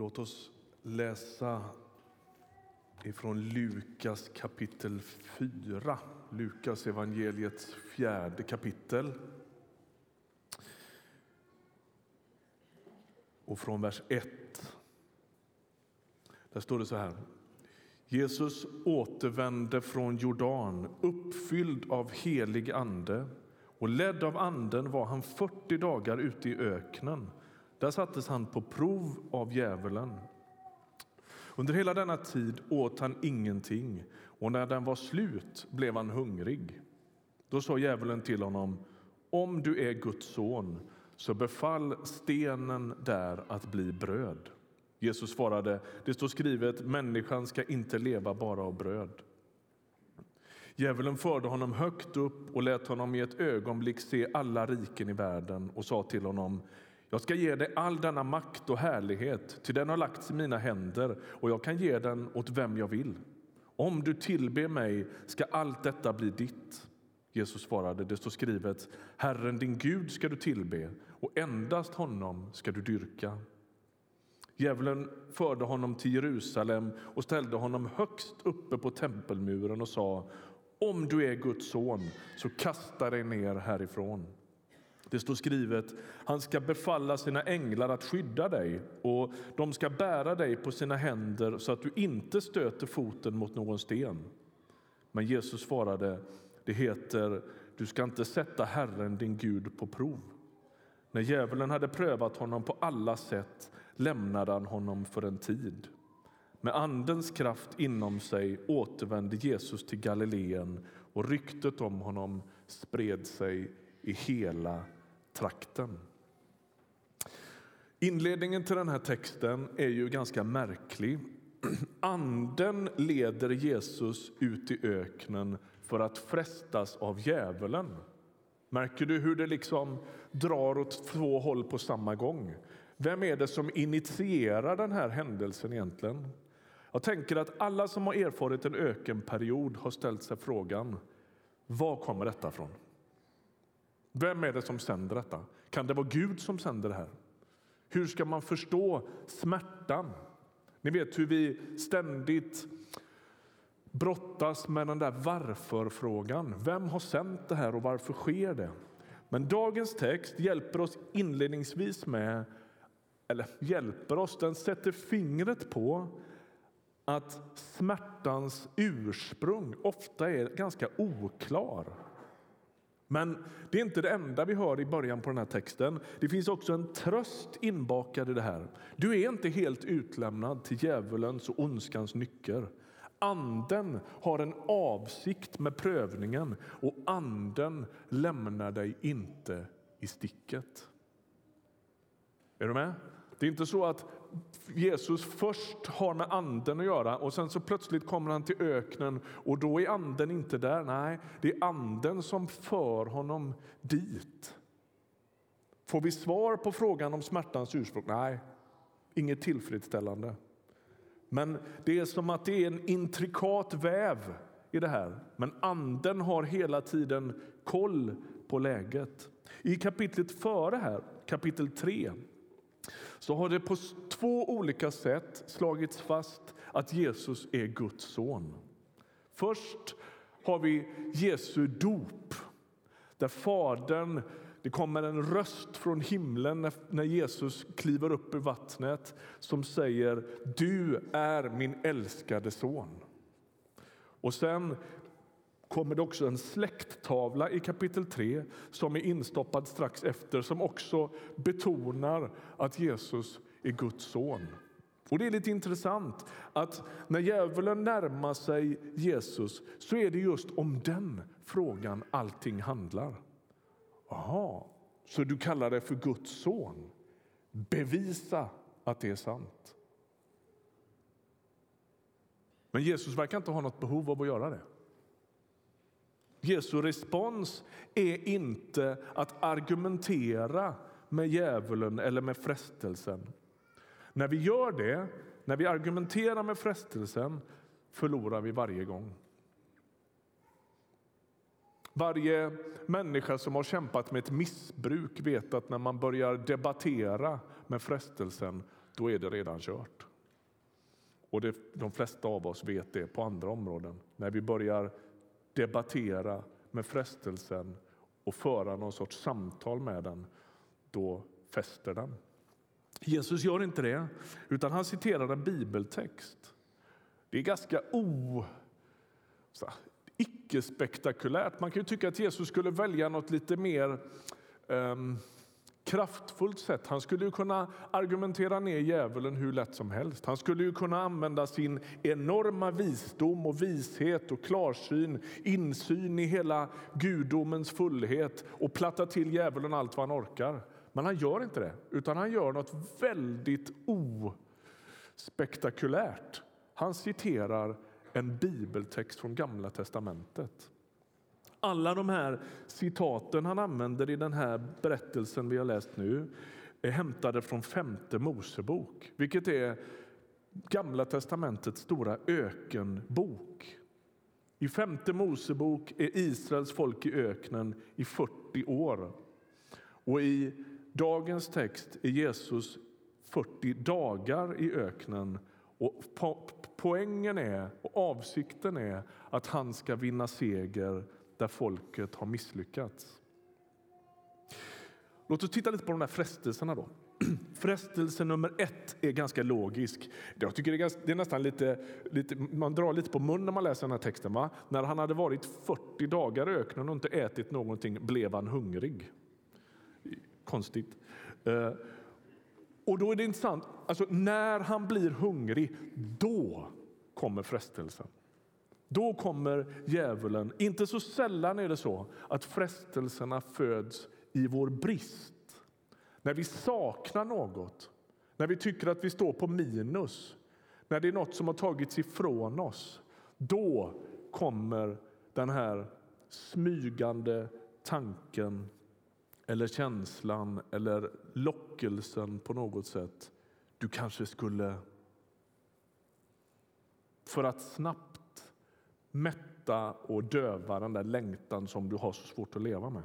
Låt oss läsa ifrån Lukas kapitel 4. Lukas evangeliets fjärde kapitel. Och från vers 1. Där står det så här. Jesus återvände från Jordan uppfylld av helig ande och ledd av anden var han 40 dagar ute i öknen. Där sattes han på prov av djävulen. Under hela denna tid åt han ingenting och när den var slut blev han hungrig. Då sa djävulen till honom om du är Guds son så befall stenen där att bli bröd. Jesus svarade, det står skrivet, människan ska inte leva bara av bröd. Djävulen förde honom högt upp och lät honom i ett ögonblick se alla riken i världen och sa till honom, jag ska ge dig all denna makt och härlighet, till den har lagts i mina händer och jag kan ge den åt vem jag vill. Om du tillber mig ska allt detta bli ditt. Jesus svarade, det står skrivet, Herren din Gud ska du tillbe och endast honom ska du dyrka. Djävulen förde honom till Jerusalem och ställde honom högst uppe på tempelmuren och sa om du är Guds son, så kasta dig ner härifrån. Det står skrivet, han ska befalla sina änglar att skydda dig och de ska bära dig på sina händer så att du inte stöter foten mot någon sten. Men Jesus svarade, det heter, du ska inte sätta Herren din Gud på prov. När djävulen hade prövat honom på alla sätt lämnade han honom för en tid. Med Andens kraft inom sig återvände Jesus till Galileen och ryktet om honom spred sig i hela trakten. Inledningen till den här texten är ju ganska märklig. Anden leder Jesus ut i öknen för att frestas av djävulen. Märker du hur det liksom drar åt två håll på samma gång? Vem är det som initierar den här händelsen egentligen? Jag tänker att alla som har erfarit en ökenperiod har ställt sig frågan var kommer detta från? Vem är det som sänder detta? Kan det vara Gud som sänder det här? Hur ska man förstå smärtan? Ni vet hur vi ständigt brottas med den där varför-frågan. Vem har sänt det här och varför sker det? Men dagens text hjälper oss inledningsvis med, eller hjälper oss, den sätter fingret på att smärtans ursprung ofta är ganska oklar. Men det är inte det enda vi hör i början på den här texten. Det finns också en tröst inbakad i det här. Du är inte helt utlämnad till djävulens och ondskans nycker. Anden har en avsikt med prövningen och anden lämnar dig inte i sticket. Är du med? Det är inte så att Jesus först har med anden att göra och sen så plötsligt kommer han till öknen och då är anden inte där. Nej, det är anden som för honom dit. Får vi svar på frågan om smärtans ursprung? Nej, inget tillfredsställande. Men det är som att det är en intrikat väv i det här. Men anden har hela tiden koll på läget. I kapitlet före här, kapitel 3, så har det på två olika sätt slagits fast att Jesus är Guds son. Först har vi Jesu dop, där Fadern det kommer en röst från himlen när Jesus kliver upp ur vattnet som säger Du är min älskade son. Och sen kommer det också en släkttavla i kapitel 3 som är instoppad strax efter som också betonar att Jesus är Guds son. Och Det är lite intressant att när djävulen närmar sig Jesus så är det just om den frågan allting handlar. Jaha, så du kallar det för Guds son? Bevisa att det är sant. Men Jesus verkar inte ha något behov av att göra det. Jesu respons är inte att argumentera med djävulen eller med frestelsen. När vi gör det, när vi argumenterar med frestelsen, förlorar vi varje gång. Varje människa som har kämpat med ett missbruk vet att när man börjar debattera med frestelsen då är det redan kört. Och det, de flesta av oss vet det på andra områden. När vi börjar debattera med frestelsen och föra någon sorts samtal med den, då fäster den. Jesus gör inte det, utan han citerar en bibeltext. Det är ganska o, icke-spektakulärt. Man kan ju tycka att Jesus skulle välja något lite mer um, kraftfullt sätt. Han skulle ju kunna argumentera ner djävulen hur lätt som helst. Han skulle ju kunna använda sin enorma visdom och vishet och klarsyn, insyn i hela gudomens fullhet och platta till djävulen allt vad han orkar. Men han gör inte det, utan han gör något väldigt ospektakulärt. Han citerar en bibeltext från Gamla testamentet. Alla de här citaten han använder i den här berättelsen vi har läst nu är hämtade från femte Mosebok, vilket är Gamla testamentets stora ökenbok. I femte Mosebok är Israels folk i öknen i 40 år. Och i dagens text är Jesus 40 dagar i öknen. Och poängen är och avsikten är att han ska vinna seger där folket har misslyckats. Låt oss titta lite på de här frestelserna. Då. Frestelse nummer ett är ganska logisk. Jag tycker det är, ganska, det är nästan lite, lite, man drar lite på munnen när man läser den här texten. Va? När han hade varit 40 dagar i öknen och inte ätit någonting blev han hungrig. Konstigt. Eh, och då är det intressant, alltså när han blir hungrig, då kommer frestelsen. Då kommer djävulen. Inte så sällan är det så att frestelserna föds i vår brist. När vi saknar något, när vi tycker att vi står på minus, när det är något som har tagits ifrån oss. Då kommer den här smygande tanken eller känslan eller lockelsen på något sätt. Du kanske skulle... För att snabbt mätta och döva den där längtan som du har så svårt att leva med.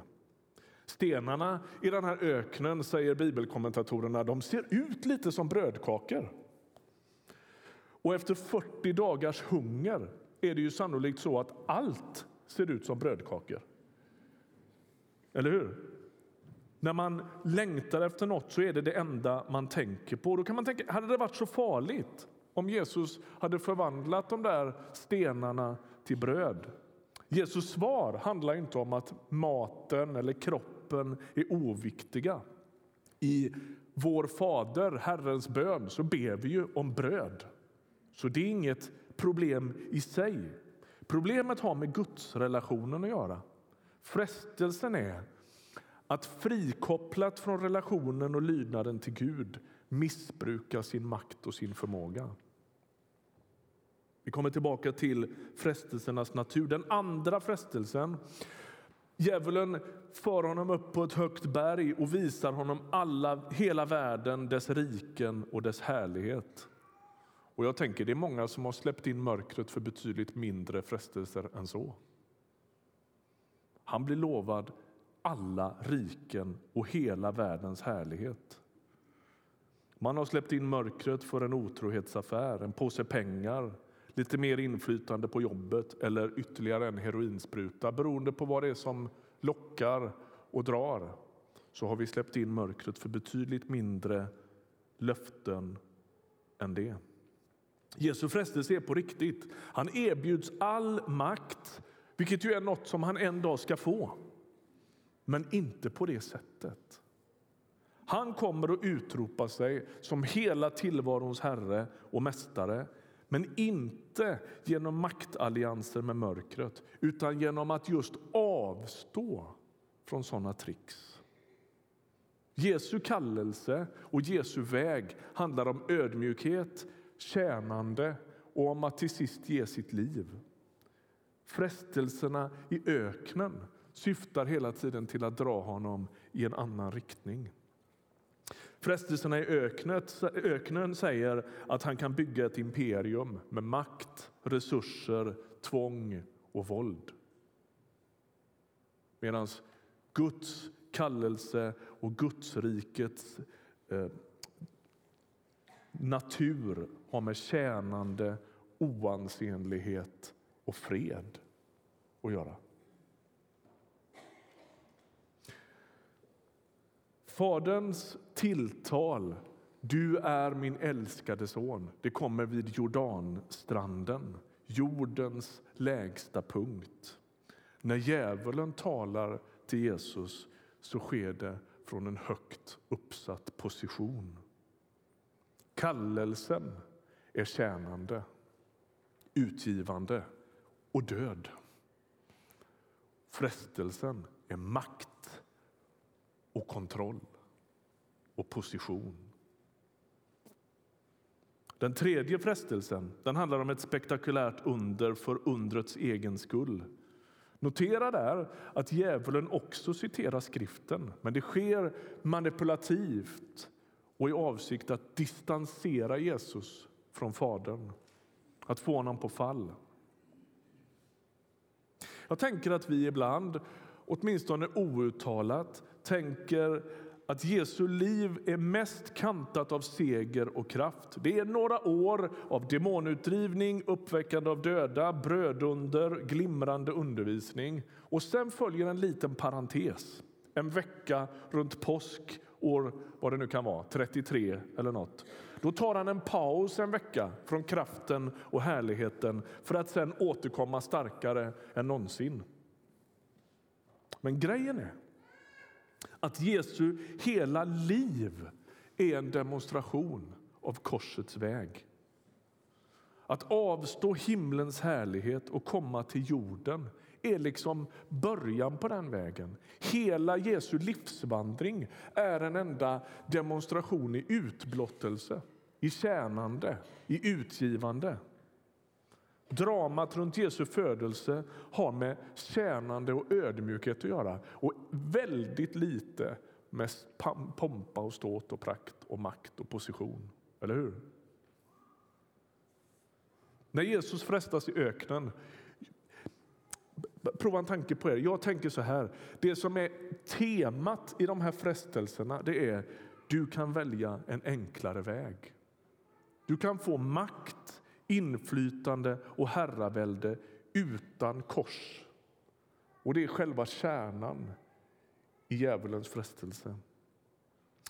Stenarna i den här öknen, säger bibelkommentatorerna, de ser ut lite som brödkakor. Och efter 40 dagars hunger är det ju sannolikt så att allt ser ut som brödkakor. Eller hur? När man längtar efter något så är det det enda man tänker på. Då kan man tänka, hade det varit så farligt om Jesus hade förvandlat de där stenarna till bröd. Jesus svar handlar inte om att maten eller kroppen är oviktiga. I Vår Fader, Herrens bön, så ber vi ju om bröd. Så det är inget problem i sig. Problemet har med gudsrelationen att göra. Frestelsen är att frikopplat från relationen och lydnaden till Gud missbruka sin makt och sin förmåga. Vi kommer tillbaka till frestelsernas natur. Den andra frestelsen Djävulen för honom upp på ett högt berg och visar honom alla, hela världen, dess riken och dess härlighet. Och jag tänker Det är många som har släppt in mörkret för betydligt mindre frestelser än så. Han blir lovad alla riken och hela världens härlighet. Man har släppt in mörkret för en otrohetsaffär, en påse pengar lite mer inflytande på jobbet eller ytterligare en heroinspruta. Beroende på vad det är som lockar och drar så har vi släppt in mörkret för betydligt mindre löften än det. Jesu frestelse är på riktigt. Han erbjuds all makt, vilket ju är något som han en dag ska få. Men inte på det sättet. Han kommer att utropa sig som hela tillvarons herre och mästare men inte genom maktallianser med mörkret utan genom att just avstå från sådana tricks. Jesu kallelse och Jesu väg handlar om ödmjukhet, tjänande och om att till sist ge sitt liv. Frestelserna i öknen syftar hela tiden till att dra honom i en annan riktning. Frestelserna i öknet, öknen säger att han kan bygga ett imperium med makt, resurser, tvång och våld. Medan Guds kallelse och Gudsrikets eh, natur har med tjänande, oansenlighet och fred att göra. Faderns tilltal, du är min älskade son, det kommer vid Jordanstranden, jordens lägsta punkt. När djävulen talar till Jesus så sker det från en högt uppsatt position. Kallelsen är tjänande, utgivande och död. Frestelsen är makt och kontroll och position. Den tredje frestelsen den handlar om ett spektakulärt under för undrets egen skull. Notera där att djävulen också citerar skriften, men det sker manipulativt och i avsikt att distansera Jesus från Fadern, att få honom på fall. Jag tänker att vi ibland, åtminstone outtalat, tänker att Jesu liv är mest kantat av seger och kraft. Det är några år av demonutdrivning, uppväckande av döda, brödunder, glimrande undervisning. Och sen följer en liten parentes, en vecka runt påsk år vad det nu kan vara, 33 eller nåt. Då tar han en paus en vecka från kraften och härligheten för att sen återkomma starkare än någonsin. Men grejen är att Jesu hela liv är en demonstration av korsets väg. Att avstå himlens härlighet och komma till jorden är liksom början på den vägen. Hela Jesu livsvandring är en enda demonstration i utblottelse, i tjänande, i utgivande. Dramat runt Jesu födelse har med tjänande och ödmjukhet att göra och väldigt lite med pompa och ståt och prakt och makt och position. Eller hur? När Jesus frestas i öknen Prova en tanke på er. Jag tänker så här. Det som är temat i de här frestelserna det är du kan välja en enklare väg. Du kan få makt inflytande och herravälde utan kors. Och Det är själva kärnan i djävulens frestelse.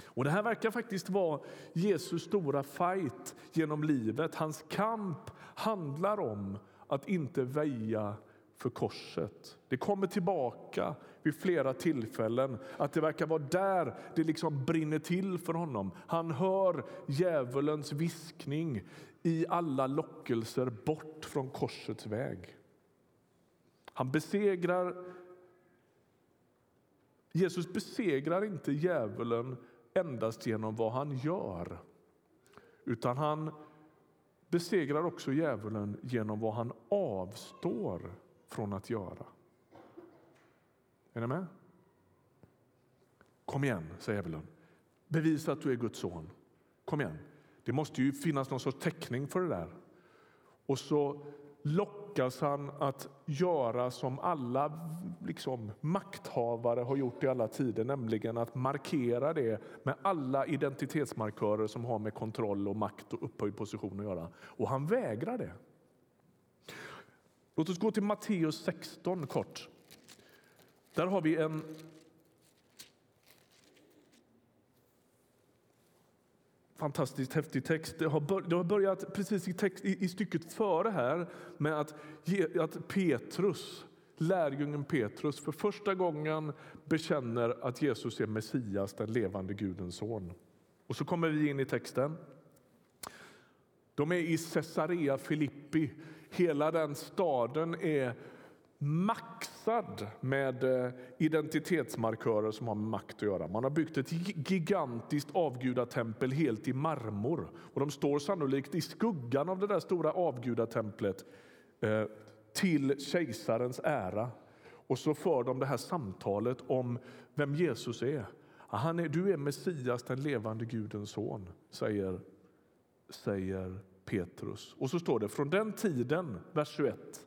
Och Det här verkar faktiskt vara Jesus stora fight genom livet. Hans kamp handlar om att inte väja för korset. Det kommer tillbaka vid flera tillfällen att det verkar vara där det liksom brinner till för honom. Han hör djävulens viskning i alla lockelser bort från korsets väg. Han besegrar Jesus besegrar inte djävulen endast genom vad han gör utan han besegrar också djävulen genom vad han avstår från att göra. Är ni med? Kom igen, säger djävulen. Bevisa att du är Guds son. Kom igen. Det måste ju finnas någon sorts täckning för det där. Och så lockas han att göra som alla liksom, makthavare har gjort i alla tider, nämligen att markera det med alla identitetsmarkörer som har med kontroll och makt och upphöjd position att göra. Och han vägrar det. Låt oss gå till Matteus 16 kort. Där har vi en fantastiskt häftig text. Det har, bör, det har börjat precis i, text, i, i, stycket före här med att, ge, att Petrus, lärjungen Petrus för första gången bekänner att Jesus är Messias, den levande Gudens son. Och så kommer vi in i texten. De är i Caesarea Filippi. Hela den staden är max maxad med eh, identitetsmarkörer som har med makt att göra. Man har byggt ett gigantiskt avgudatempel helt i marmor och de står sannolikt i skuggan av det där stora avgudatemplet eh, till kejsarens ära. Och så för de det här samtalet om vem Jesus är. Ah, han är du är Messias, den levande Gudens son, säger, säger Petrus. Och så står det från den tiden, vers 21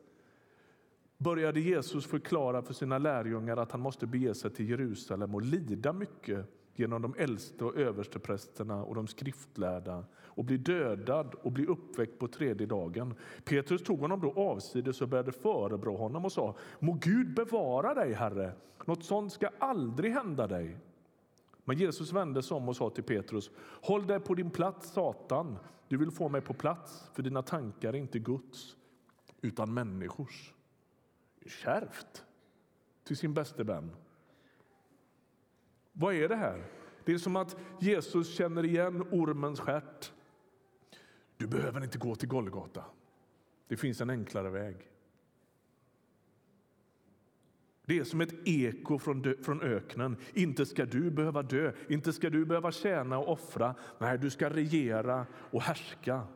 började Jesus förklara för sina lärjungar att han måste bege sig till Jerusalem och lida mycket genom de äldste och översteprästerna och de skriftlärda och bli dödad och bli uppväckt på tredje dagen. Petrus tog honom då avsides och började förebrå honom och sa Må Gud bevara dig, Herre, något sånt ska aldrig hända dig. Men Jesus vände sig om och sa till Petrus Håll dig på din plats, Satan. Du vill få mig på plats, för dina tankar är inte Guds utan människors. Kärvt till sin bäste vän. Vad är det här? Det är som att Jesus känner igen ormens stjärt. Du behöver inte gå till Golgata. Det finns en enklare väg. Det är som ett eko från, dö, från öknen. Inte ska du behöva dö, inte ska du behöva tjäna och offra. Nej, du ska regera och härska.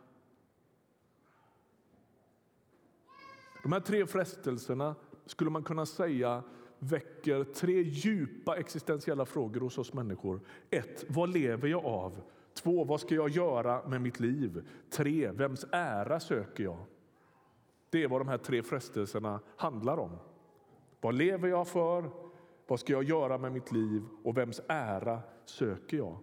De här tre frestelserna skulle man kunna säga väcker tre djupa existentiella frågor hos oss människor. Ett, vad lever jag av? Två, vad ska jag göra med mitt liv? Tre, vems ära söker jag? Det är vad de här tre frestelserna handlar om. Vad lever jag för? Vad ska jag göra med mitt liv? Och vems ära söker jag?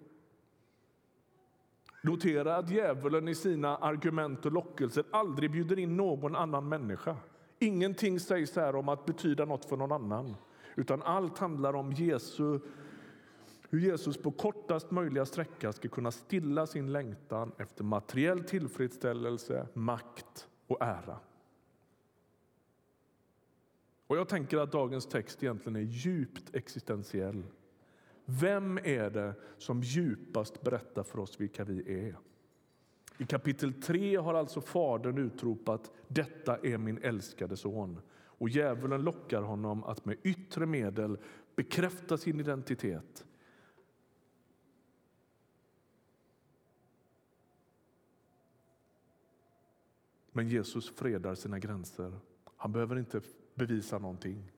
Notera att djävulen i sina argument och lockelser aldrig bjuder in någon annan människa. Ingenting sägs här om att betyda något för någon annan, utan allt handlar om Jesu, hur Jesus på kortast möjliga sträcka ska kunna stilla sin längtan efter materiell tillfredsställelse, makt och ära. Och Jag tänker att dagens text egentligen är djupt existentiell. Vem är det som djupast berättar för oss vilka vi är? I kapitel 3 har alltså Fadern utropat detta är min älskade son och djävulen lockar honom att med yttre medel bekräfta sin identitet. Men Jesus fredar sina gränser. Han behöver inte bevisa någonting.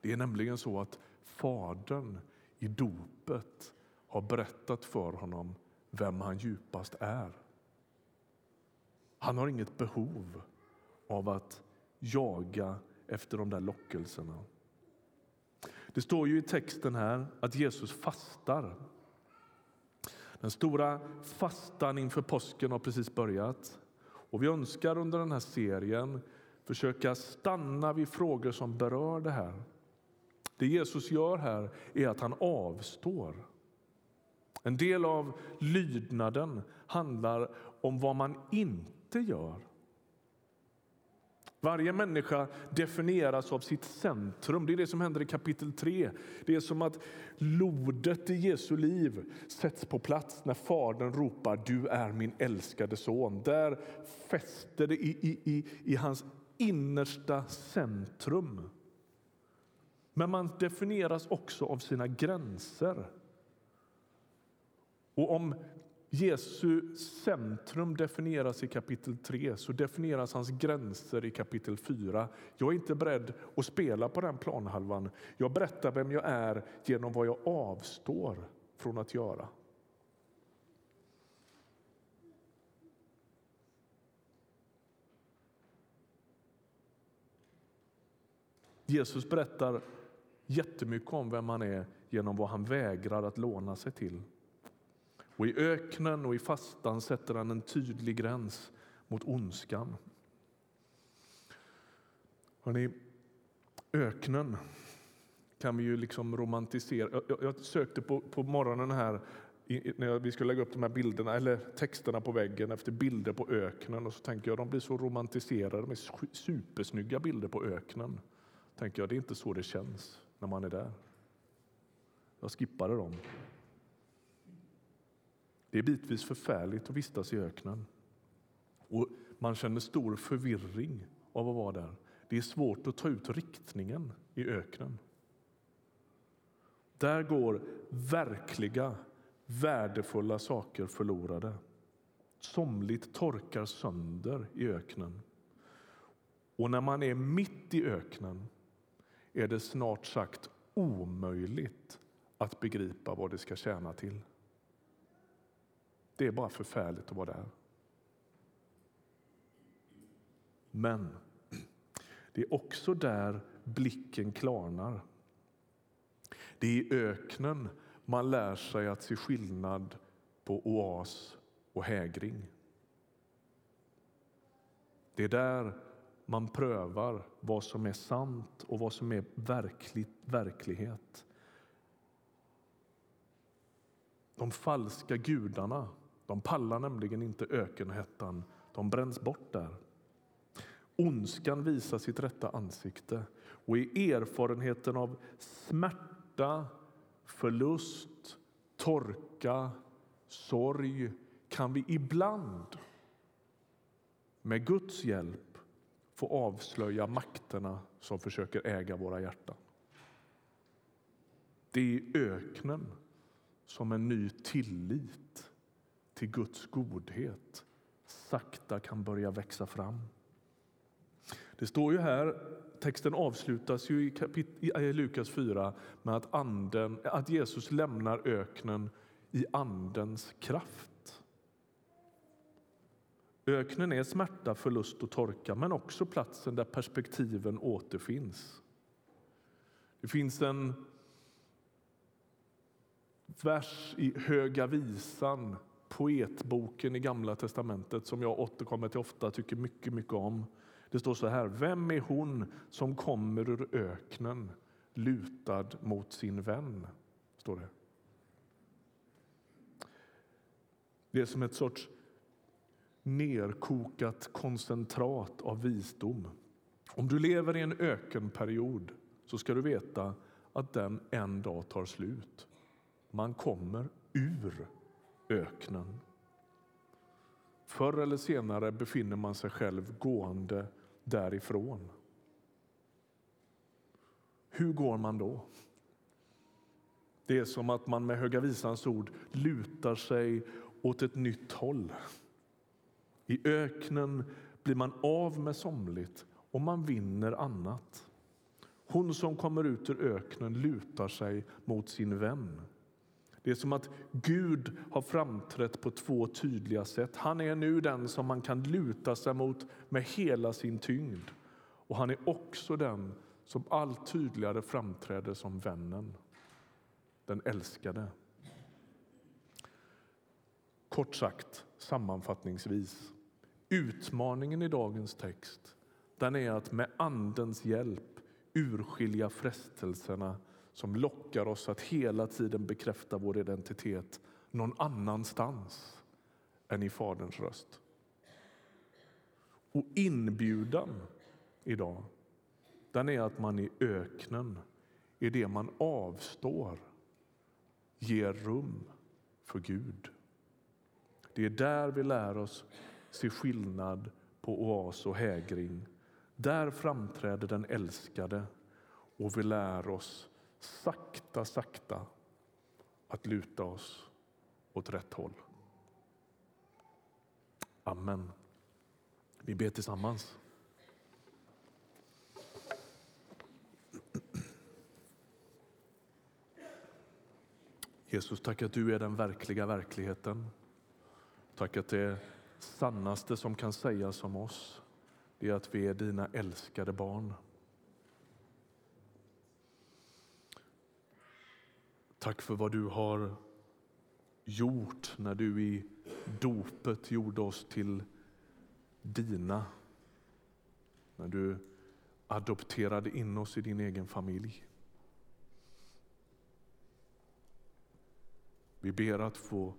Det är nämligen så att Fadern i dopet har berättat för honom vem han djupast är. Han har inget behov av att jaga efter de där lockelserna. Det står ju i texten här att Jesus fastar. Den stora fastan inför påsken har precis börjat. Och Vi önskar under den här serien försöka stanna vid frågor som berör det här. Det Jesus gör här är att han avstår. En del av lydnaden handlar om vad man inte gör. Varje människa definieras av sitt centrum. Det är det som händer i kapitel 3. Det är som att lodet i Jesu liv sätts på plats när Fadern ropar du är min älskade son. Där fäster det i, i, i, i hans innersta centrum. Men man definieras också av sina gränser. Och om Jesu centrum definieras i kapitel 3 så definieras hans gränser i kapitel 4. Jag är inte beredd att spela på den planhalvan. Jag berättar vem jag är genom vad jag avstår från att göra. Jesus berättar jättemycket om vem han är genom vad han vägrar att låna sig till. Och I öknen och i fastan sätter han en tydlig gräns mot ondskan. Hörrni, öknen kan vi ju liksom romantisera. Jag, jag sökte på, på morgonen här när vi skulle lägga upp de här bilderna eller texterna på väggen efter bilder på öknen och så tänker jag de blir så romantiserade med supersnygga bilder på öknen. Tänker jag, det är inte så det känns när man är där. Jag skippade dem. Det är bitvis förfärligt att vistas i öknen. Och man känner stor förvirring av att vara där. Det är svårt att ta ut riktningen i öknen. Där går verkliga, värdefulla saker förlorade. Somligt torkar sönder i öknen. Och när man är mitt i öknen är det snart sagt omöjligt att begripa vad det ska tjäna till. Det är bara förfärligt att vara där. Men det är också där blicken klarnar. Det är i öknen man lär sig att se skillnad på oas och hägring. Det är där man prövar vad som är sant och vad som är verklig, verklighet. De falska gudarna de pallar nämligen inte ökenhettan, de bränns bort där. Ondskan visar sitt rätta ansikte och i erfarenheten av smärta, förlust, torka, sorg kan vi ibland med Guds hjälp få avslöja makterna som försöker äga våra hjärtan. Det är i öknen som en ny tillit till Guds godhet sakta kan börja växa fram. Det står ju här, texten avslutas ju i, kapit, i Lukas 4 med att, anden, att Jesus lämnar öknen i Andens kraft. Öknen är smärta, förlust och torka men också platsen där perspektiven återfinns. Det finns en vers i Höga visan, poetboken i Gamla testamentet som jag återkommer till ofta tycker mycket, mycket om. Det står så här. Vem är hon som kommer ur öknen lutad mot sin vän? Står det. Det är som ett sorts nerkokat koncentrat av visdom. Om du lever i en ökenperiod så ska du veta att den en dag tar slut. Man kommer ur öknen. Förr eller senare befinner man sig själv gående därifrån. Hur går man då? Det är som att man med Höga visans ord lutar sig åt ett nytt håll. I öknen blir man av med somligt och man vinner annat. Hon som kommer ut ur öknen lutar sig mot sin vän. Det är som att Gud har framträtt på två tydliga sätt. Han är nu den som man kan luta sig mot med hela sin tyngd. Och han är också den som allt tydligare framträder som vännen, den älskade. Kort sagt, sammanfattningsvis. Utmaningen i dagens text den är att med Andens hjälp urskilja frestelserna som lockar oss att hela tiden bekräfta vår identitet någon annanstans än i Faderns röst. Och inbjudan idag den är att man i öknen, i det man avstår ger rum för Gud. Det är där vi lär oss se skillnad på oas och hägring. Där framträder den älskade och vi lär oss sakta, sakta att luta oss åt rätt håll. Amen. Vi ber tillsammans. Jesus, tack att du är den verkliga verkligheten. Tack att det sannaste som kan sägas om oss är att vi är dina älskade barn. Tack för vad du har gjort när du i dopet gjorde oss till dina. När du adopterade in oss i din egen familj. Vi ber att få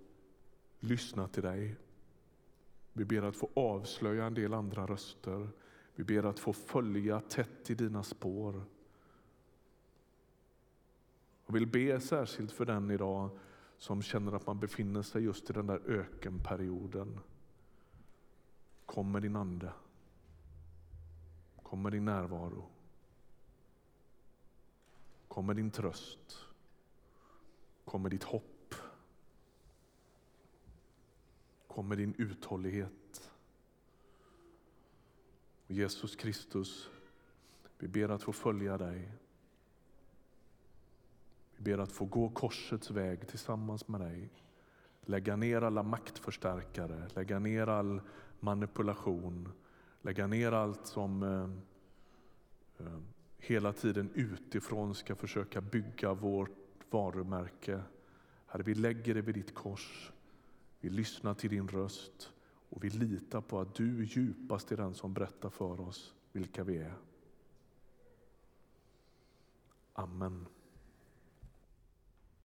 lyssna till dig. Vi ber att få avslöja en del andra röster. Vi ber att få följa tätt i dina spår. Jag vill be särskilt för den idag som känner att man befinner sig just i den där ökenperioden. Kom med din ande. Kom med din närvaro. Kom med din tröst. Kom med ditt hopp. Kom med din uthållighet. Jesus Kristus, vi ber att få följa dig. Vi ber att få gå korsets väg tillsammans med dig. Lägga ner alla maktförstärkare, lägga ner all manipulation, lägga ner allt som eh, eh, hela tiden utifrån ska försöka bygga vårt varumärke. Herre, vi lägger det vid ditt kors. Vi lyssnar till din röst och vi litar på att du djupast är den som berättar för oss vilka vi är. Amen.